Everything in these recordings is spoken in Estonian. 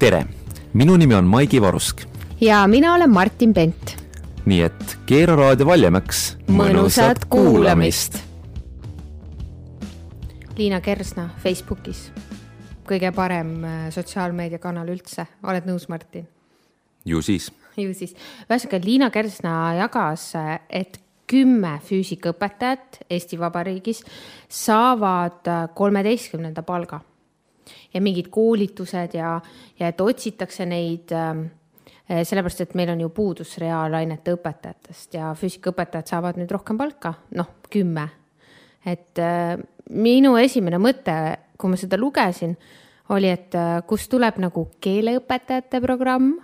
tere, minu nimi on Maigi Varusk. ja mina olen Martin Pent. nii et keera raadio valjemaks. mõnusat kuulamist. Liina Kersna Facebookis, kõige parem äh, sotsiaalmeediakanal üldse, oled nõus, Martin? ju siis. ju siis, ühesõnaga Liina Kersna jagas, et kümme füüsikaõpetajat Eesti Vabariigis saavad äh, kolmeteistkümnenda palga ja mingid koolitused ja, ja et otsitakse neid äh, sellepärast, et meil on ju puudus reaalainete õpetajatest ja füüsikaõpetajad saavad nüüd rohkem palka, noh, kümme. et äh, minu esimene mõte, kui ma seda lugesin, oli, et äh, kust tuleb nagu keeleõpetajate programm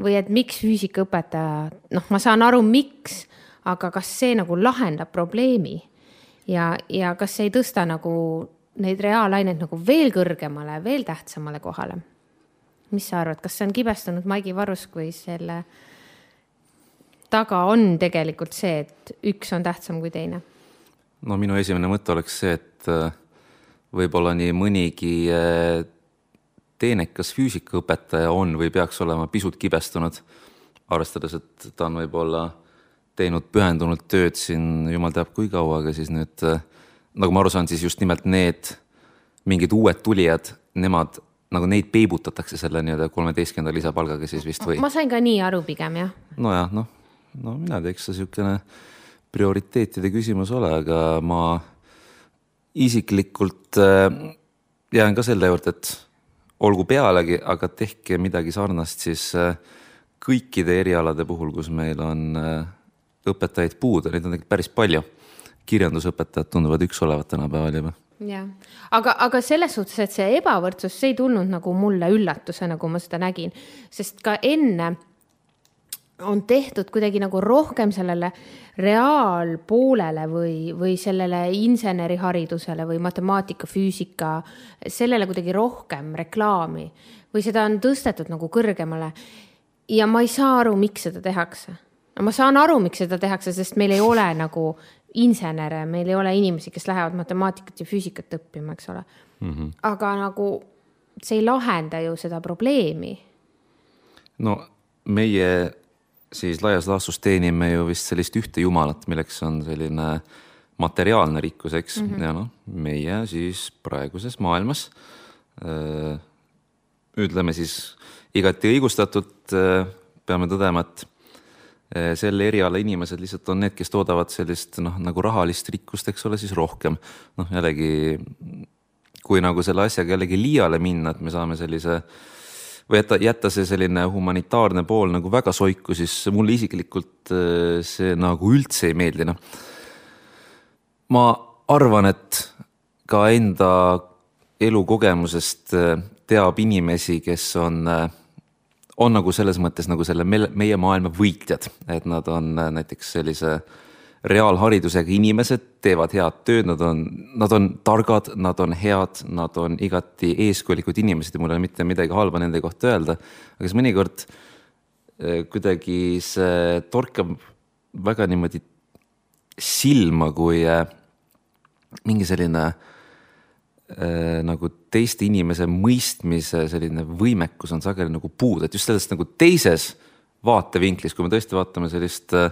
või et miks füüsikaõpetaja, noh, ma saan aru, miks, aga kas see nagu lahendab probleemi ja, ja kas see ei tõsta nagu neid reaalaineid nagu veel kõrgemale, veel tähtsamale kohale. mis sa arvad, kas see on kibestunud Maigi Varusk või selle taga on tegelikult see, et üks on tähtsam kui teine? no minu esimene mõte oleks see, et äh, võib-olla nii mõnigi äh, teenekas füüsikaõpetaja on või peaks olema pisut kibestunud, arvestades, et ta on võib-olla teinud pühendunult tööd siin jumal teab kui kaua, aga siis nüüd äh, nagu ma aru saan, siis just nimelt need mingid uued tulijad, nemad nagu neid peibutatakse selle nii-öelda kolmeteistkümnenda lisapalgaga siis vist või? ma sain ka nii aru pigem jah. nojah, noh, no mina ei tea, eks see niisugune prioriteetide küsimus ole, aga ma isiklikult äh, jään ka selle juurde, et olgu pealegi, aga tehke midagi sarnast siis äh, kõikide erialade puhul, kus meil on äh, õpetajaid puudu, neid on tegelikult päris palju kirjandusõpetajad tunduvad üks olevat tänapäeval juba jah, aga, aga selles suhtes, et see ebavõrdsus, see ei tulnud nagu mulle üllatusena, kui ma seda nägin, sest ka enne on tehtud kuidagi nagu rohkem sellele reaalpoolele või, või sellele inseneriharidusele või matemaatika, füüsika, sellele kuidagi rohkem reklaami või seda on tõstetud nagu kõrgemale. ja ma ei saa aru, miks seda tehakse. ma saan aru, miks seda tehakse, sest meil ei ole nagu insenere, meil ei ole inimesi, kes lähevad matemaatikat ja füüsikat õppima, eks ole mm. -hmm. aga nagu see ei lahenda ju seda probleemi. no meie siis laias laastus teenime ju vist sellist ühte jumalat, milleks on selline materiaalne rikkus, eks mm, -hmm. ja noh, meie siis praeguses maailmas öö, ütleme siis igati õigustatult peame tõdema, et selle eriala inimesed lihtsalt on need, kes toodavad sellist noh, nagu rahalist rikkust, eks ole, siis rohkem. noh, jällegi kui nagu selle asjaga jällegi liiale minna, et me saame sellise või jätta, jätta see selline humanitaarne pool nagu väga soiku, siis mulle isiklikult eh, see nagu üldse ei meeldi, noh. ma arvan, et ka enda elukogemusest eh, teab inimesi, kes on äh, on nagu selles mõttes nagu selle meie maailma võitjad, et nad on äh, näiteks sellise reaalharidusega inimesed, teevad head tööd, nad on, nad on targad, nad on head, nad on igati eeskujulikud inimesed ja mul ei ole mitte midagi halba nende kohta öelda. aga siis mõnikord äh, kuidagi see torkab väga niimoodi silma, kui äh, mingi selline äh, nagu teiste inimese mõistmise selline võimekus on sageli nagu puudu, et just sellest nagu teises vaatevinklis, kui me tõesti vaatame sellist äh,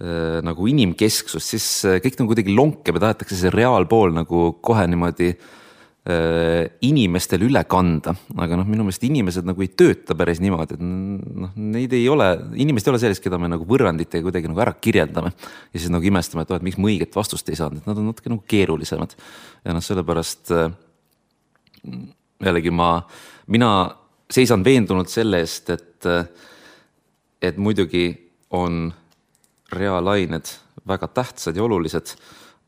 äh nagu inimkesksust, siis äh, kõik nagu kuidagi lonkeb ja tahetakse see reaalpool nagu kohe niimoodi äh, Äh, inimestele üle kanda, aga noh, minu meelest inimesed nagu ei tööta päris niimoodi, et noh, neid ei ole, inimesed ei ole sellised, keda me nagu võrranditega kuidagi nagu ära kirjeldame. ja siis nagu imestame, et oh, et miks ma õiget vastust ei saanud, et nad on natuke nagu keerulisemad. ja noh, sellepärast äh, jällegi ma, mina seisan veendunult selle eest, et, äh, et muidugi on reaalained väga tähtsad ja olulised,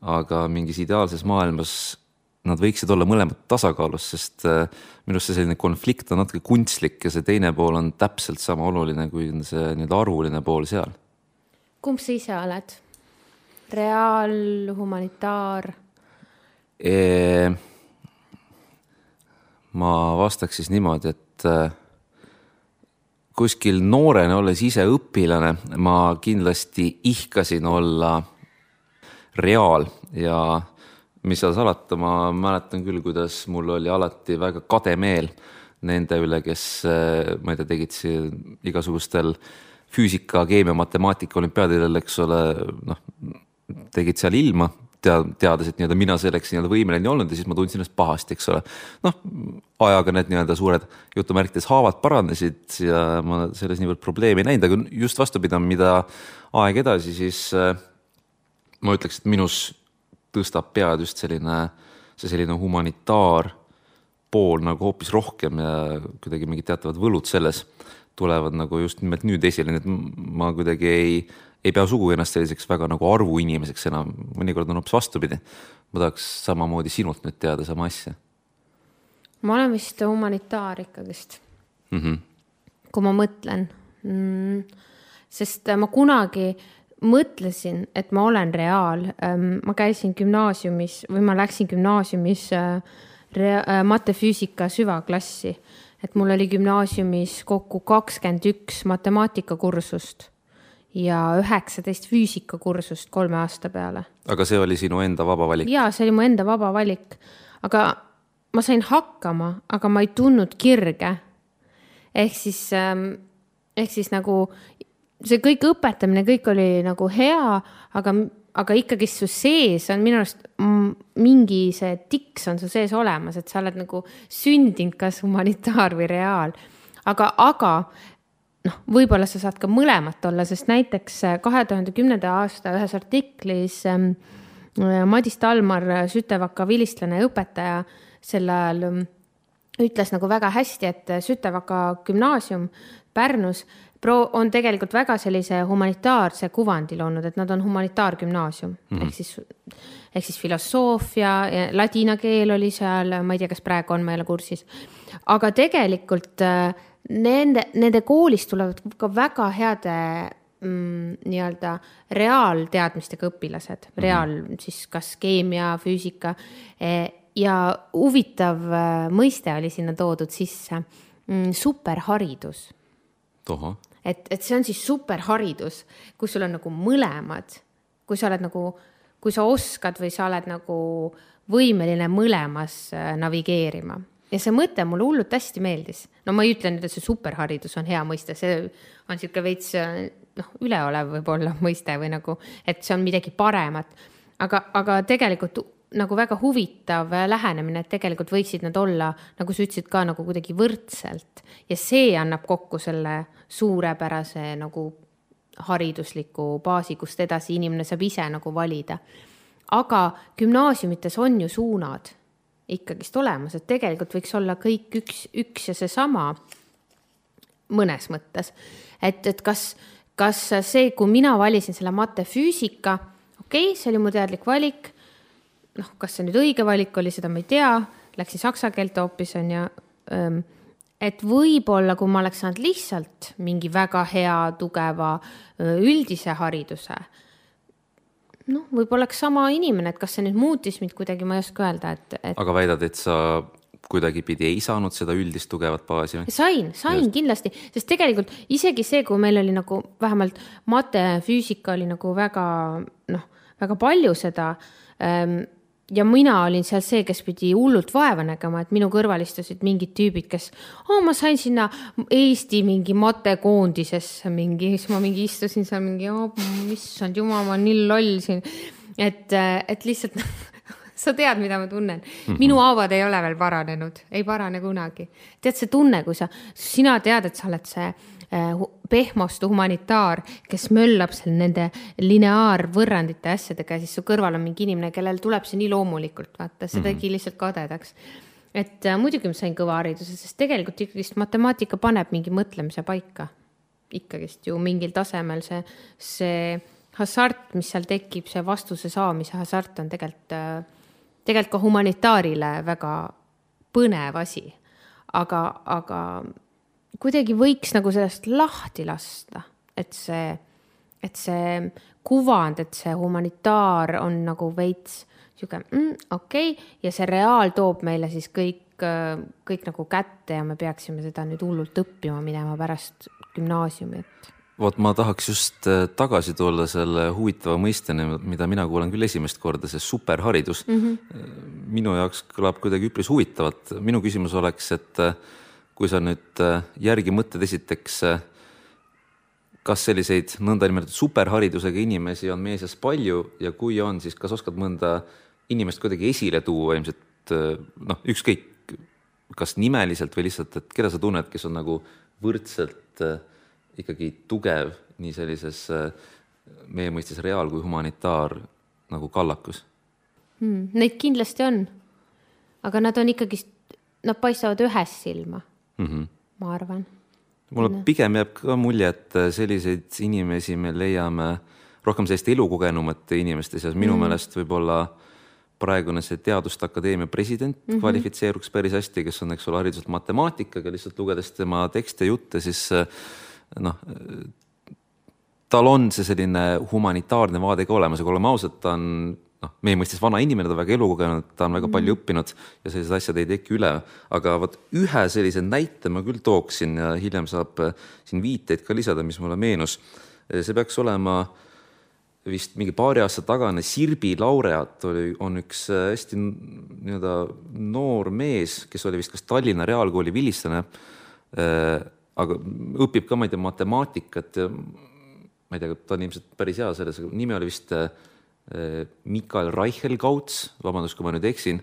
aga mingis ideaalses maailmas nad võiksid olla mõlemad tasakaalus, sest äh, minu arust see selline konflikt on natuke kunstlik ja see teine pool on täpselt sama oluline kui see nii-öelda arvuline pool seal. kumb sa ise oled? reaal, humanitaar e,? ma vastaks siis niimoodi, et äh, kuskil noorena, olles ise õpilane, ma kindlasti ihkasin olla reaal ja mis seal salata, ma mäletan küll, kuidas mul oli alati väga kade meel, nende üle, kes ma ei tea, tegid siin igasugustel füüsika, keemia, matemaatika olümpiaadidel, eks ole, noh, tegid seal ilma tead, teades, et nii-öelda mina selleks nii-öelda võimeline ei olnud ja siis ma tundsin ennast pahasti, eks ole. noh, ajaga need nii-öelda suured jutumärkides haavad paranesid ja ma selles niivõrd probleemi ei näinud, aga just vastupidi, mida aeg edasi, siis äh, ma ütleks, et minus tõstab pead just selline, see selline humanitaar pool nagu hoopis rohkem ja kuidagi mingid teatavad võlud selles tulevad nagu just nimelt nüüd esile, nii et ma kuidagi ei ei pea sugugi ennast selliseks väga nagu arvuinimeseks enam, mõnikord on hoopis vastupidi. ma tahaks samamoodi sinult nüüd teada sama asja. ma olen vist humanitaar ikkagist mm. -hmm. kui ma mõtlen mm,, sest ma kunagi mõtlesin, et ma olen reaal. Ma käisin gümnaasiumis või ma läksin gümnaasiumis äh, äh, matefüüsika süvaklassi, et mul oli gümnaasiumis kokku kakskümmend üks matemaatikakursust ja üheksateist füüsikakursust kolme aasta peale. aga see oli sinu enda vaba valik? ja see oli mu enda vaba valik, aga ma sain hakkama, aga ma ei tundnud kirge. ehk siis, ähm, ehk siis nagu see kõik õpetamine, kõik oli nagu hea, aga, aga ikkagi su sees on minu arust mingi see tiks on su sees olemas, et sa oled nagu sündinud kas humanitaar või reaal. Aga, aga noh, võib-olla sa saad ka mõlemat olla, sest näiteks äh, kahe tuhande kümnenda aasta ühes artiklis ähm, äh, Madis Talmar, Sütevaka vilistlane ja õpetaja, sel ajal ähm, ütles nagu väga hästi, et Sütevaka gümnaasium Pärnus pro-, on tegelikult väga sellise humanitaarse kuvandi loonud, et nad on humanitaargümnaasium mm -hmm. ehk siis, ehk siis filosoofia, ladina keel oli seal, ma ei tea, kas praegu on, ma ei ole kursis. aga tegelikult äh, nende, nende koolist tulevad ka väga heade mm, nii-öelda reaalteadmistega õpilased, mhm. reaal mm -hmm. siis kas keemia, füüsika e, ja huvitav e, mõiste oli sinna toodud sisse mm,, superharidus. Et, et see on siis superharidus, kus sul on nagu mõlemad, kui sa oled nagu, kui sa oskad või sa oled nagu võimeline mõlemas e, navigeerima ja see mõte mulle hullult hästi meeldis. no ma ei ütle nüüd, et see superharidus on hea mõiste, see on niisugune veits noh, üleolev võib-olla mõiste või nagu, et see on midagi paremat. aga, aga tegelikult nagu väga huvitav lähenemine, et tegelikult võiksid nad olla, nagu sa ütlesid ka nagu kuidagi võrdselt ja see annab kokku selle suurepärase nagu haridusliku baasi, kust edasi inimene saab ise nagu valida. aga gümnaasiumites on ju suunad ikkagist olemas, et tegelikult võiks olla kõik üks, üks ja seesama mõnes mõttes. et, et kas, kas see, kui mina valisin selle matefüüsika, okei okay,, see oli mu teadlik valik. Noh, kas see nüüd õige valik oli, seda ma ei tea, läksin saksa keelt hoopis on ju. et võib-olla, kui ma oleks saanud lihtsalt mingi väga hea, tugeva üldise hariduse noh, võib-olla oleks sama inimene, et kas see nüüd muutis mind kuidagi, ma ei oska öelda, et, et.... aga väidad, et sa kuidagipidi ei saanud seda üldist tugevat baasi või? sain, sain Just. kindlasti, sest tegelikult isegi see, kui meil oli nagu vähemalt mate, füüsika oli nagu väga noh, väga palju seda ähm, ja mina olin seal see, kes pidi hullult vaeva nägema, et minu kõrval istusid mingid tüübid, kes oh,, ma sain sinna Eesti mingi matekoondisesse mingi, siis ma mingi istusin seal mingi issand jumal, ma olen nii loll siin. et, et lihtsalt sa tead, mida ma tunnen mm. -hmm. minu haavad ei ole veel paranenud, ei parane kunagi. tead see tunne, kui sa, sina tead, et sa oled see pehmostu humanitaar, kes möllab seal nende lineaarvõrrandite asjadega ja siis su kõrval on mingi inimene, kellel tuleb see nii loomulikult, vaata, see mhm. tegi lihtsalt kadedaks. et äh, muidugi ma sain kõva hariduse, sest tegelikult ikkagist matemaatika paneb mingi mõtlemise paika. ikkagist ju mingil tasemel see, see hasart, mis seal tekib, see vastuse saamise hasart on tegelikult, äh, tegelikult ka humanitaarile väga põnev asi. aga, aga kuidagi võiks nagu sellest lahti lasta, et see, et see kuvand, et see humanitaar on nagu veits sihuke mm, okei okay. ja see reaal toob meile siis kõik, kõik nagu kätte ja me peaksime seda nüüd hullult õppima minema pärast gümnaasiumi, et vot ma tahaks just äh, tagasi tulla selle huvitava mõisteni, mida mina kuulen küll esimest korda, see superharidus mm. -hmm. minu jaoks kõlab kuidagi üpris huvitavalt. minu küsimus oleks, et äh, kui sa nüüd äh, järgi mõtled, esiteks äh, kas selliseid nõndanimetatud superharidusega inimesi on meie seas palju ja kui on, siis kas oskad mõnda inimest kuidagi esile tuua ilmselt noh, ükskõik, kas nimeliselt või lihtsalt, et keda sa tunned, kes on nagu võrdselt ikkagi tugev nii sellises meie mõistes reaal kui humanitaar nagu kallakus hmm,? Neid kindlasti on, aga nad on ikkagist, nad paistavad ühes silma mm, -hmm. ma arvan. mulle pigem jääb ka mulje, et selliseid inimesi me leiame rohkem selliste elukogenumate inimeste seas, minu mm -hmm. meelest võib-olla praegune see Teaduste Akadeemia president mm -hmm. kvalifitseeruks päris hästi, kes on, eks ole, hariduselt matemaatikaga, lihtsalt lugedes tema tekste jutte, siis noh, tal on see selline humanitaarne vaade ka olemas, aga oleme ausad, ta on noh, meie mõistes vana inimene, ta on väga elukogenud, ta on väga palju mm. õppinud ja sellised asjad ei teki üle. aga vot ühe sellise näite ma küll tooksin ja hiljem saab äh, siin viiteid ka lisada, mis mulle meenus. Äh, see peaks olema vist mingi paari aasta tagane Sirbi laureaat oli, on üks äh, hästi nii-öelda noor mees, kes oli vist kas Tallinna Reaalkooli vilistlane, aga õpib ka, ma ei tea, matemaatikat ja ma ei tea, ta on ilmselt päris hea selles, nimi oli vist äh, Mikael Reichelgauts, vabandust, kui ma nüüd eksin,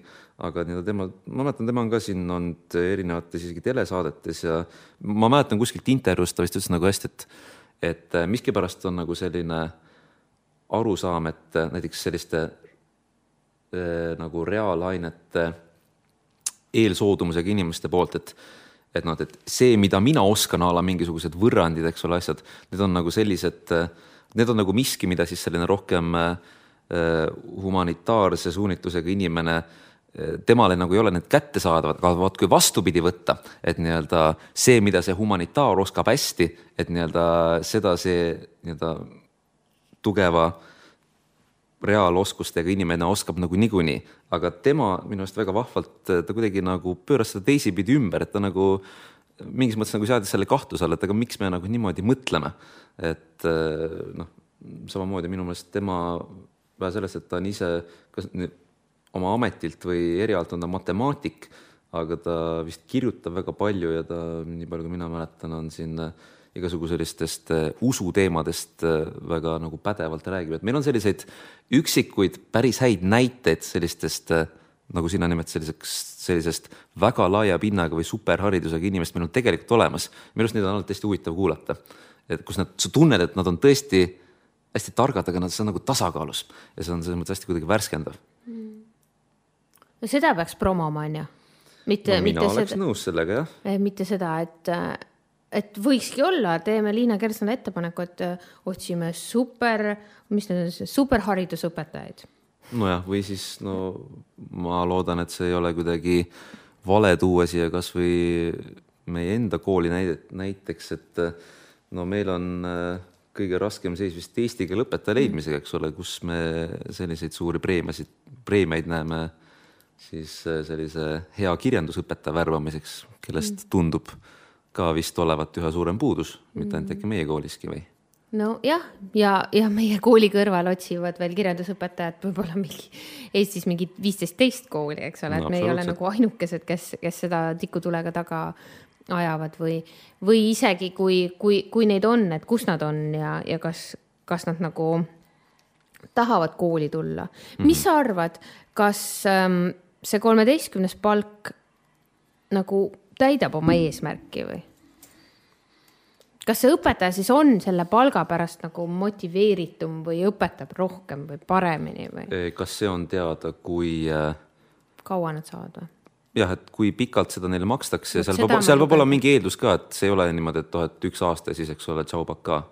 aga nii-öelda tema, ma mäletan, tema on ka siin olnud erinevates isegi telesaadetes ja ma mäletan kuskilt intervjuust ta vist ütles nagu hästi, et, et äh, miskipärast on nagu selline arusaam, et äh, näiteks selliste äh, nagu reaalainete eelsoodumusega inimeste poolt, et et noh, et see, mida mina oskan, a la mingisugused võrrandid, eks ole, asjad, need on nagu sellised, need on nagu miski, mida siis selline rohkem äh, humanitaarse suunitlusega inimene äh, temale nagu ei ole need kättesaadavad, aga vot kui vastupidi võtta, et nii-öelda see, mida see humanitaar oskab hästi, et nii-öelda seda see nii-öelda tugeva äh, reaaloskustega inimene oskab nagu niikuinii, aga tema minu arust väga vahvalt, ta kuidagi nagu pööras seda teisipidi ümber, et ta nagu mingis mõttes nagu seadis selle kahtluse alla, et aga miks me nagu niimoodi mõtleme. et noh, samamoodi minu meelest tema, vähe sellest, et ta on ise kas oma ametilt või erialalt on ta matemaatik, aga ta vist kirjutab väga palju ja ta, nii palju kui mina mäletan, on siin äh, igasugu sellistest äh, usuteemadest äh, väga nagu pädevalt räägib, et meil on selliseid üksikuid päris häid näiteid sellistest, nagu sina nimetasid, selliseks, sellisest väga laia pinnaga või superharidusega inimest meil on tegelikult olemas. minu arust neid on alati hästi huvitav kuulata, et kus nad, sa tunned, et nad on tõesti hästi targad, aga nad, see on nagu tasakaalus ja see on selles mõttes hästi kuidagi värskendav mm.. no seda peaks promoma, on ju? mitte no,, mitte seda. nõus sellega, jah. mitte seda, et et võikski olla, teeme Liina Kersnale ettepaneku, et äh, otsime super, mis need on, superharidusõpetajaid. nojah, või siis no ma loodan, et see ei ole kuidagi vale tuua siia kasvõi meie enda kooli näidet, näiteks, et no meil on äh, kõige raskem seis vist eesti keele õpetaja leidmisega, eks ole, kus me selliseid suuri preemiasid, preemiaid näeme siis äh, sellise hea kirjandusõpetaja värbamiseks, kellest mm. tundub ka vist olevat üha suurem puudus, mitte ainult äkki meie kooliski või? nojah, ja, ja meie kooli kõrval otsivad veel kirjandusõpetajat võib-olla mingi Eestis mingi viisteist teist kooli, eks ole no,, et me ei ole nagu ainukesed, kes, kes seda tikutulega taga ajavad või, või isegi kui, kui, kui neid on, et kus nad on ja, ja kas, kas nad nagu tahavad kooli tulla mm. -hmm. mis sa arvad, kas ähm, see kolmeteistkümnes palk nagu täidab oma eesmärki või? kas see õpetaja siis on selle palga pärast nagu motiveeritum või õpetab rohkem või paremini või? kas see on teada, kui äh, kaua nad saavad või? Jah, et kui pikalt seda neile makstakse ja seal peab, seal peab olema mingi eeldus ka, et see ei ole niimoodi, et oh, et üks aasta ja siis, eks ole, tšau, pakaa.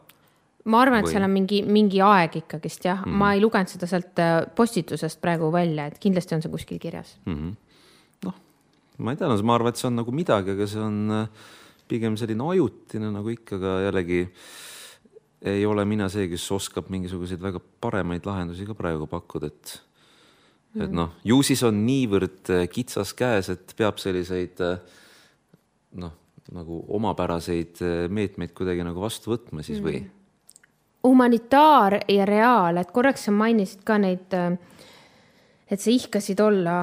ma arvan, et või... seal on mingi, mingi aeg ikkagist jah mm, -hmm. ma ei lugenud seda sealt äh, postitusest praegu välja, et kindlasti on see kuskil kirjas mm. -hmm ma ei tea, no ma arvan, et see on nagu midagi, aga see on äh, pigem selline ajutine nagu ikka, aga jällegi ei ole mina see, kes oskab mingisuguseid väga paremaid lahendusi ka praegu pakkuda, et et mhm. noh, ju siis on niivõrd äh, kitsas käes, et peab selliseid äh, noh, nagu omapäraseid meetmeid kuidagi nagu vastu võtma siis või? Mhm. humanitaar ja reaal, et korraks sa mainisid ka neid, et sa ihkasid olla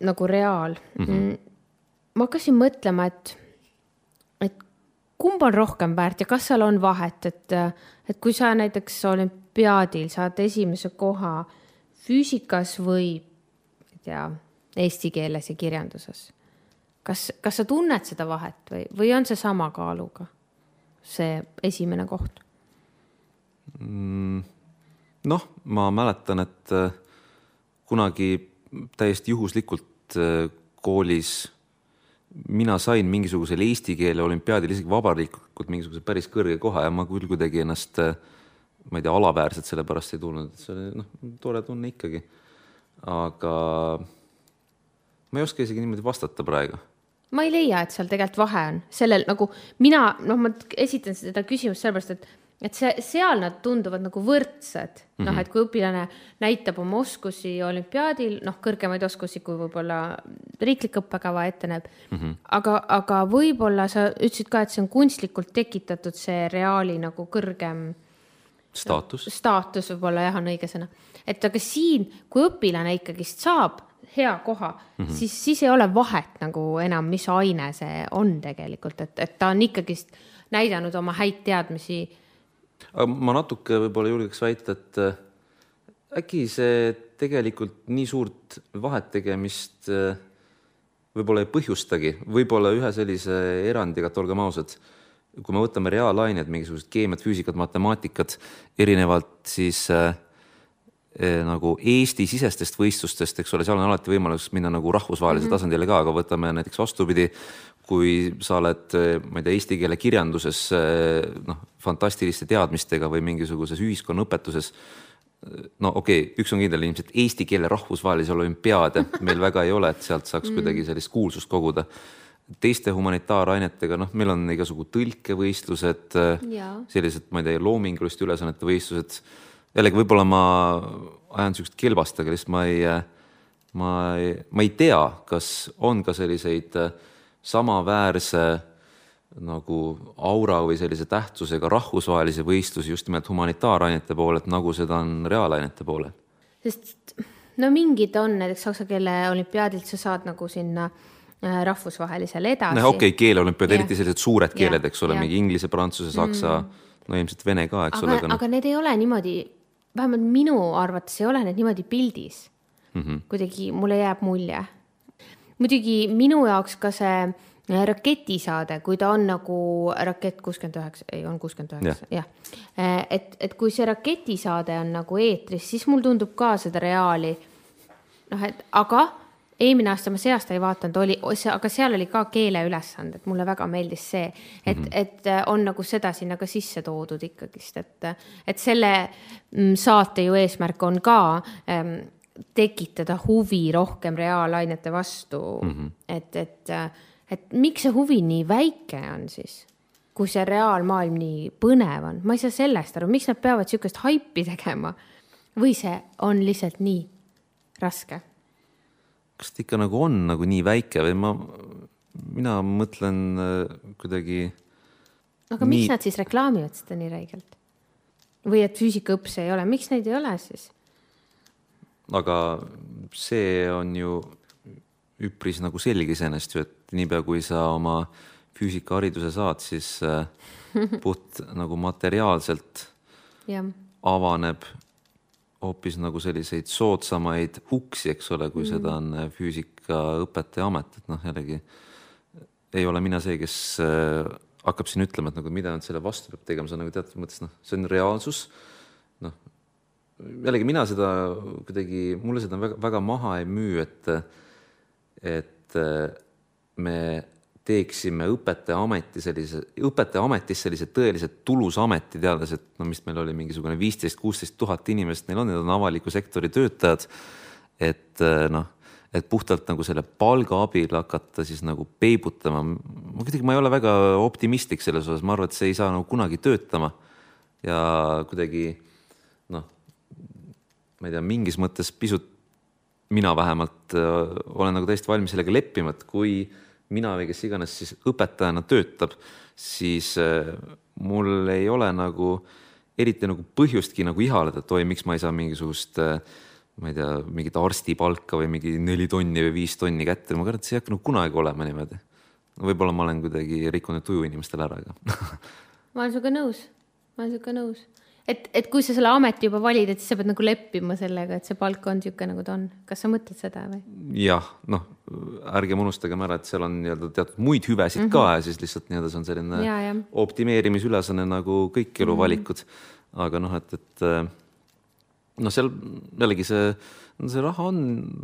nagu reaal mm. -hmm ma hakkasin mõtlema, et kumb on rohkem väärt ja kas seal on vahet, et, et kui sa näiteks olümpiaadil saad esimese koha füüsikas või ma ei tea, eesti keeles ja kirjanduses, kas, kas sa tunned seda vahet või, või on see sama kaaluga, see esimene koht mm,? noh, ma mäletan, et äh, kunagi täiesti juhuslikult äh, koolis mina sain mingisugusel eesti keele olümpiaadil isegi vabariiklikult mingisuguse päris kõrge koha ja ma küll kuidagi ennast, ma ei tea, alaväärselt selle pärast ei tundnud, et see oli noh, tore tunne ikkagi. Aga ma ei oska isegi niimoodi vastata praegu ma ei leia, et seal tegelikult vahe on, sellel nagu mina, noh, ma esitan seda küsimust sellepärast, et et see, seal nad tunduvad nagu võrdsed mm, -hmm. noh, et kui õpilane näitab oma oskusi olümpiaadil, noh, kõrgemaid oskusi, kui võib-olla riiklik õppekava ette näeb mm. -hmm. aga, aga võib-olla sa ütlesid ka, et see on kunstlikult tekitatud, see reaali nagu kõrgem. Staatus. Staatus võib-olla jah, on õige sõna, et aga siin, kui õpilane ikkagist saab hea koha mm, -hmm. siis, siis ei ole vahet nagu enam, mis aine see on tegelikult, et, et ta on ikkagist näidanud oma häid teadmisi. Ma natuke võib-olla julgeks väita, et äh, äkki see tegelikult nii suurt vahet tegemist äh, võib-olla ei põhjustagi, võib-olla ühe sellise erandiga, et olgem ausad, kui me võtame reaalained, mingisugused keemiat, füüsikat, matemaatikat, erinevalt siis äh, eh, nagu Eesti-sisestest võistlustest, eks ole, seal on alati võimalus minna nagu rahvusvahelisele mm -hmm. tasandile ka, aga võtame näiteks vastupidi, kui sa oled, ma ei tea, eesti keele kirjanduses noh, fantastiliste teadmistega või mingisuguses ühiskonnaõpetuses. no okei okay,, üks on kindel, ilmselt eesti keele rahvusvahelisi olümpiaade meil väga ei ole, et sealt saaks mm. kuidagi sellist kuulsust koguda. Teiste humanitaarainetega, noh, meil on igasugu tõlkevõistlused, sellised, ma ei tea, loominguliste ülesannete võistlused. jällegi võib-olla ma ajan niisugust kelbast, aga lihtsalt ma ei, ma ei, ma ei tea, kas on ka selliseid äh, samaväärse nagu aura või sellise tähtsusega rahvusvahelisi võistlusi just nimelt humanitaarainete poolelt, nagu seda on reaalainete poolel? sest no mingid on, näiteks saksa keele olümpiaadilt sa saad nagu sinna äh, rahvusvahelisele edasi. noh, okei okay,, keeleolümpiaad, eriti sellised suured keeled, eks ole, mingi inglise, prantsuse, saksa mm., no ilmselt vene ka, eks aga, ole. aga, aga need ei ole niimoodi, vähemalt minu arvates ei ole need niimoodi pildis mm. -hmm. kuidagi mulle jääb mulje muidugi minu jaoks ka see äh, raketisaade, kui ta on nagu Rakett kuuskümmend üheksa, ei, on kuuskümmend üheksa, jah. Äh, et, et kui see raketisaade on nagu eetris, siis mul tundub ka seda reaali. noh, et aga eelmine aasta ma see aasta ei vaadanud, oli, aga seal oli ka keeleülesanded, mulle väga meeldis see, et mm, -hmm. et äh, on nagu seda sinna ka sisse toodud ikkagist, et, et selle mm, saate ju eesmärk on ka ähm, tekitada huvi rohkem reaalainete vastu mm. -hmm. et, et, et miks see huvi nii väike on siis, kui see reaalmaailm nii põnev on, ma ei saa sellest aru, miks nad peavad sihukest haipi tegema või see on lihtsalt nii raske? Kas ta ikka nagu on nagu nii väike või ma, mina mõtlen äh, kuidagi. aga nii... miks nad siis reklaamivad seda nii räigelt? või et füüsikaõppes ei ole, miks neid ei ole siis? aga see on ju üpris nagu selge iseenesest ju, et niipea kui sa oma füüsikahariduse saad, siis äh, puht nagu materiaalselt avaneb hoopis nagu selliseid soodsamaid uksi, eks ole, kui mm. seda on äh, füüsikaõpetaja amet, et noh, jällegi ei ole mina see, kes äh, hakkab siin ütlema, et nagu mida nüüd selle vastu peab tegema, see on nagu teatud mõttes noh, see on reaalsus. noh, jällegi mina seda kuidagi, mulle seda väga, väga maha ei müü, et, et me teeksime õpetajaameti sellise, õpetajaametis sellise tõeliselt tulusa ameti, teades, et no mis meil oli, mingisugune viisteist, kuusteist tuhat inimest neil on, need on avaliku sektori töötajad. et noh, et puhtalt nagu selle palga abil hakata siis nagu peibutama, ma kuidagi, ma ei ole väga optimistlik selles osas, ma arvan, et see ei saa nagu kunagi töötama. ja kuidagi noh ma ei tea, mingis mõttes pisut, mina vähemalt äh, olen nagu täiesti valmis sellega leppima, et kui mina või kes iganes siis õpetajana töötab, siis äh, mul ei ole nagu eriti nagu põhjustki nagu ihaleda, et oi, miks ma ei saa mingisugust äh, ma ei tea, mingit arstipalka või mingi neli tonni või viis tonni kätte, ma kardan, et see ei hakka nagu kunagi olema niimoodi. võib-olla ma olen kuidagi rikkunud tuju inimestele ära, aga ma olen sinuga nõus, ma olen sinuga nõus et, et kui sa selle ameti juba valid, et siis sa pead nagu leppima sellega, et see palk on niisugune, nagu ta on. kas sa mõtled seda või? jah, noh, ärgem unustagem ära, et seal on nii-öelda teatud muid hüvesid mm -hmm. ka mhm. ja siis lihtsalt nii-öelda see on selline ja, ja. optimeerimisülesanne nagu kõik eluvalikud mm. -hmm. aga noh, et, et noh, seal jällegi see, see raha on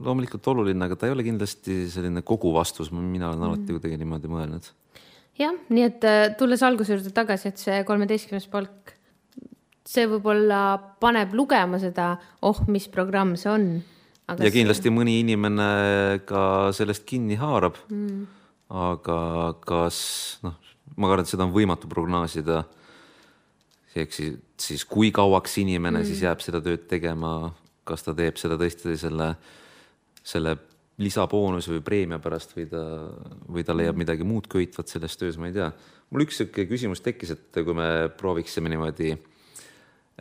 loomulikult oluline, aga ta ei ole kindlasti selline kogu vastus, mina olen alati mm -hmm. kuidagi niimoodi mõelnud jah, nii et tulles alguse juurde tagasi, et see kolmeteistkümnes palk see võib-olla paneb lugema seda, oh, mis programm see on. ja kindlasti see... mõni inimene ka sellest kinni haarab mm.. aga kas noh, ma kardan, et seda on võimatu prognoosida. ehk siis, siis kui kauaks inimene mm. siis jääb seda tööd tegema, kas ta teeb seda tõesti selle, selle lisaboonuse või preemia pärast või ta, või ta leiab mm. midagi muud köitvat selles töös, ma ei tea. mul üks sihuke küsimus tekkis, et kui me prooviksime niimoodi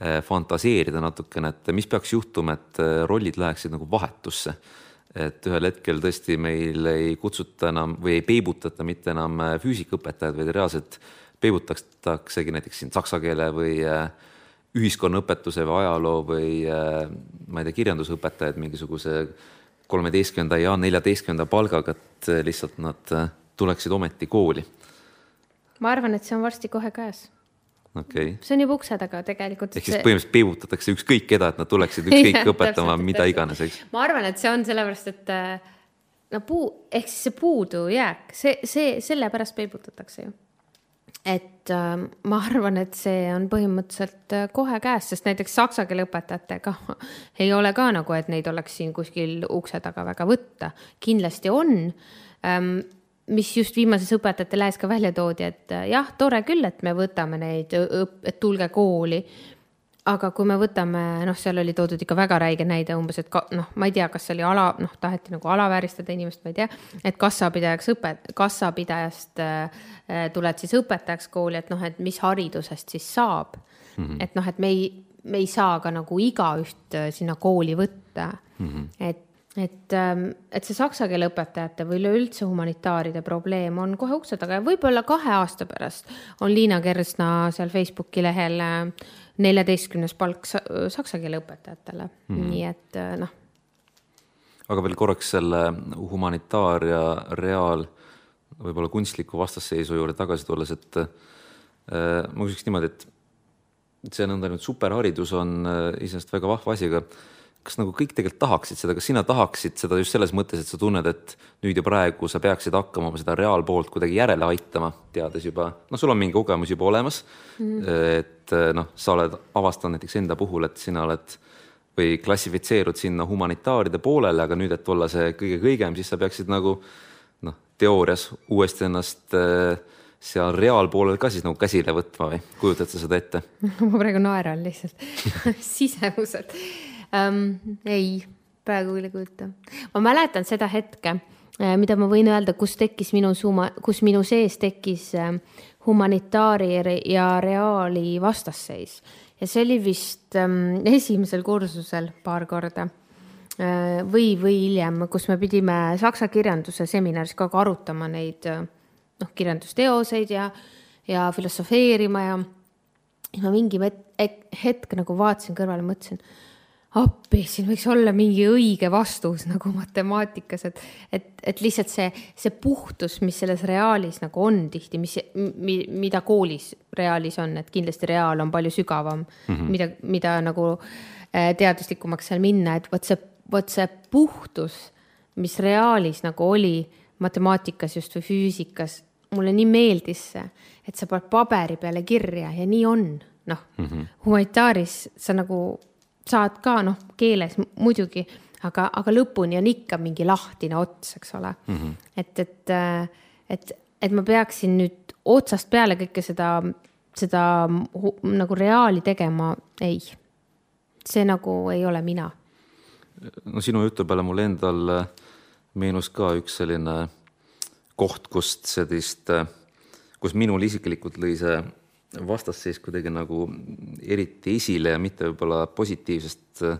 fantaseerida natukene, et mis peaks juhtuma, et äh, rollid läheksid nagu vahetusse. et ühel hetkel tõesti meil ei kutsuta enam või ei peibutata mitte enam äh, füüsikaõpetajaid, vaid reaalselt peibutataksegi näiteks siin saksa keele või ühiskonnaõpetuse või ajaloo või ma ei tea, kirjandusõpetajaid mingisuguse kolmeteistkümnenda ja neljateistkümnenda palgaga, et lihtsalt nad tuleksid ometi kooli. ma arvan, et see on varsti kohe käes okay.. see on juba ukse taga tegelikult. ehk siis põhimõtteliselt peibutatakse ükskõik keda, et nad tuleksid ükskõik õpetama mida iganes, eks. ma arvan, et see on sellepärast, et äh, no puu, ehk siis see puudujääk, see, see, sellepärast peibutatakse ju. et äh, ma arvan, et see on põhimõtteliselt äh, kohe käes, sest näiteks saksa keele õpetajatega ei ole ka nagu, et neid oleks siin kuskil ukse taga väga võtta, kindlasti on ähm, mis just viimases õpetajate lehes ka välja toodi, et äh, jah, tore küll, et me võtame neid, et tulge kooli. aga kui me võtame, noh, seal oli toodud ikka väga räige näide umbes, et ka noh, ma ei tea, kas see oli ala, noh, taheti nagu alavääristada inimest, ma ei tea, et kassapidajaks õpet-, kassapidajast äh, äh, tuled siis õpetajaks kooli, et noh, et mis haridusest siis saab mm. -hmm. et noh, et me ei, me ei saa ka nagu igaüht äh, sinna kooli võtta mm. -hmm. et et, ähm, et see saksa keele õpetajate või üleüldse humanitaaride probleem on kohe ukse taga ja võib-olla kahe aasta pärast on Liina Kersna seal Facebooki lehel äh, neljateistkümnes palk saksa keele õpetajatele mm, -hmm. nii et äh, noh. aga veel korraks selle humanitaar ja reaal, võib-olla kunstliku vastasseisu juurde tagasi tulles, et äh, ma küsiks niimoodi, et see nõndanimetatud superharidus on äh, iseenesest väga vahva asi, aga kas nagu kõik tegelikult tahaksid seda, kas sina tahaksid seda just selles mõttes, et sa tunned, et nüüd ja praegu sa peaksid hakkama seda reaalpoolt kuidagi järele aitama, teades juba, noh, sul on mingi kogemus juba olemas mm.. et noh, sa oled avastanud näiteks enda puhul, et sina oled või klassifitseerud sinna humanitaaride poolele, aga nüüd, et olla see kõige kõigem, siis sa peaksid nagu noh, teoorias uuesti ennast äh, seal reaalpoolel ka siis nagu käsile võtma või? Kujutad sa seda ette? Ma praegu naeran lihtsalt. Sisemuselt ähm,? ei, praegu küll ei kujuta. ma mäletan seda hetke, äh, mida ma võin öelda, kus tekkis minu suma, kus minu sees tekkis äh, humanitaari ja reaali vastasseis ja see oli vist ähm, esimesel kursusel paar korda äh, või, või hiljem, kus me pidime saksa kirjanduse seminaris ka arutama neid noh, kirjandusteoseid ja, ja filosofeerima ja ma mingi hetk, hetk nagu vaatasin kõrvale, mõtlesin appi, siin võiks olla mingi õige vastus nagu matemaatikas, et, et, et lihtsalt see, see puhtus, mis selles reaalis nagu on tihti, mis, mida koolis reaalis on, et kindlasti reaal on palju sügavam mm, -hmm. mida, mida nagu äh, teaduslikumaks seal minna, et vot see, vot see puhtus, mis reaalis nagu oli matemaatikas just või füüsikas, mulle nii meeldis see, et sa paned paberi peale kirja ja nii on, noh mm -hmm., humanitaaris sa nagu saad ka noh, keeles muidugi, aga, aga lõpuni on ikka mingi lahtine ots, eks ole mm. -hmm. et, et, et, et ma peaksin nüüd otsast peale kõike seda, seda nagu reaali tegema, ei. see nagu ei ole mina. no sinu jutu peale mul endal meenus ka üks selline koht, kust sellist, kus minul isiklikult lõi see vastasseis kuidagi nagu eriti esile ja mitte võib-olla positiivsest äh,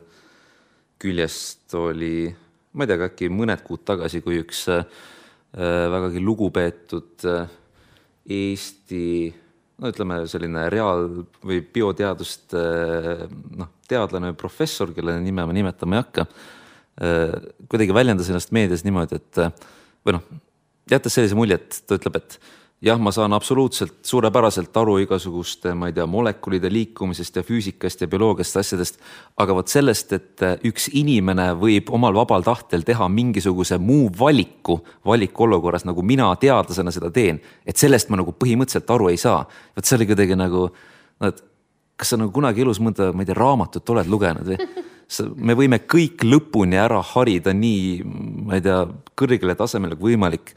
küljest oli, ma ei tea, äkki mõned kuud tagasi, kui üks äh, vägagi lugupeetud Eesti no ütleme, selline reaal- või bioteaduste noh, teadlane või professor, kelle nime ma nimetama ei hakka, kuidagi väljendas ennast meedias niimoodi, et või noh, jättes sellise mulje, et ta ütleb, et jah, ma saan absoluutselt suurepäraselt aru igasuguste, ma ei tea, molekulide liikumisest ja füüsikast ja bioloogiast asjadest, aga vot sellest, et üks inimene võib omal vabal tahtel teha mingisuguse muu valiku valikuolukorras, nagu mina teadlasena seda teen, et sellest ma nagu põhimõtteliselt aru ei saa. vot see oli kuidagi nagu, no et kas sa nagu kunagi elus mõnda, ma ei tea, raamatut oled lugenud või? me võime kõik lõpuni ära harida nii, ma ei tea, kõrgele tasemele kui võimalik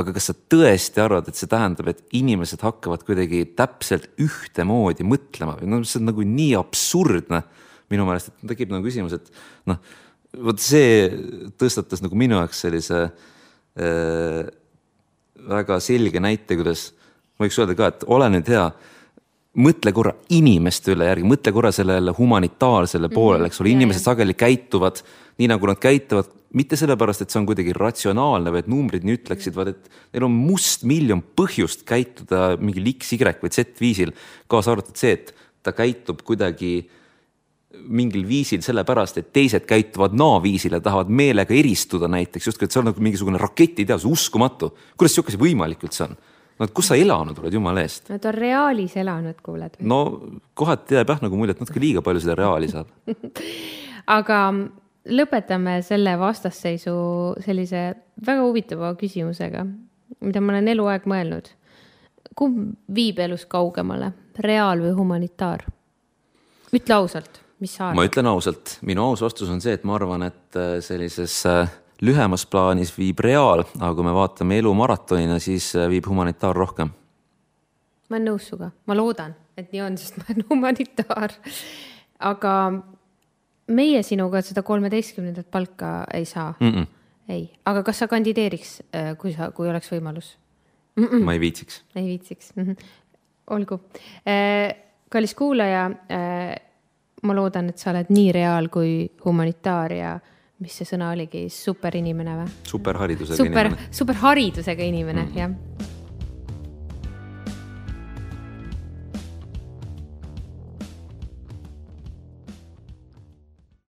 aga kas sa tõesti arvad, et see tähendab, et inimesed hakkavad kuidagi täpselt ühtemoodi mõtlema või? No see on nagu nii absurdne minu meelest, et tekib nagu küsimus, et noh, vot see tõstatas nagu minu jaoks sellise äh, väga selge näite, kuidas võiks öelda ka, et ole nüüd hea mõtle korra inimeste üle järgi, mõtle korra sellele humanitaarsele mhm. poolele, eks ole, inimesed sageli käituvad nii, nagu nad käituvad, mitte sellepärast, et see on kuidagi ratsionaalne või et numbrid nii ütleksid, vaid et neil on mustmiljon põhjust käituda mingil X, Y või Z viisil, kaasa arvatud see, et ta käitub kuidagi mingil viisil sellepärast, et teised käituvad naaviisil ja tahavad meelega eristuda näiteks, justkui, et see on nagu mingisugune raketiteadus, uskumatu. kuidas sihuke asi võimalik üldse on? No kus sa elanud oled, jumala eest? no ta on reaalis elanud, kuuled. no kohati jääb jah nagu mulje, et natuke liiga palju seda reaali saab aga lõpetame selle vastasseisu sellise väga huvitava küsimusega, mida ma olen eluaeg mõelnud. kumb viib elus kaugemale, reaal või humanitaar? ütle ausalt, mis sa arvad? ma ütlen ausalt, minu aus vastus on see, et ma arvan, et äh, sellises äh, lühemas plaanis viib reaal, aga kui me vaatame elu maratonina, siis äh, viib humanitaar rohkem. ma olen nõus sinuga, ma loodan, et nii on, sest ma olen humanitaar. aga meie sinuga seda kolmeteistkümnendat palka ei saa mm. -mm. ei, aga kas sa kandideeriks, äh, kui sa, kui oleks võimalus mm? -mm. ma ei viitsiks. ei viitsiks mm, -hmm. olgu. Äh, kallis kuulaja, ma loodan, et sa oled nii reaal kui humanitaar ja mis see sõna oligi, superinimene või? superharidusega super, inimene. superharidusega inimene mm., jah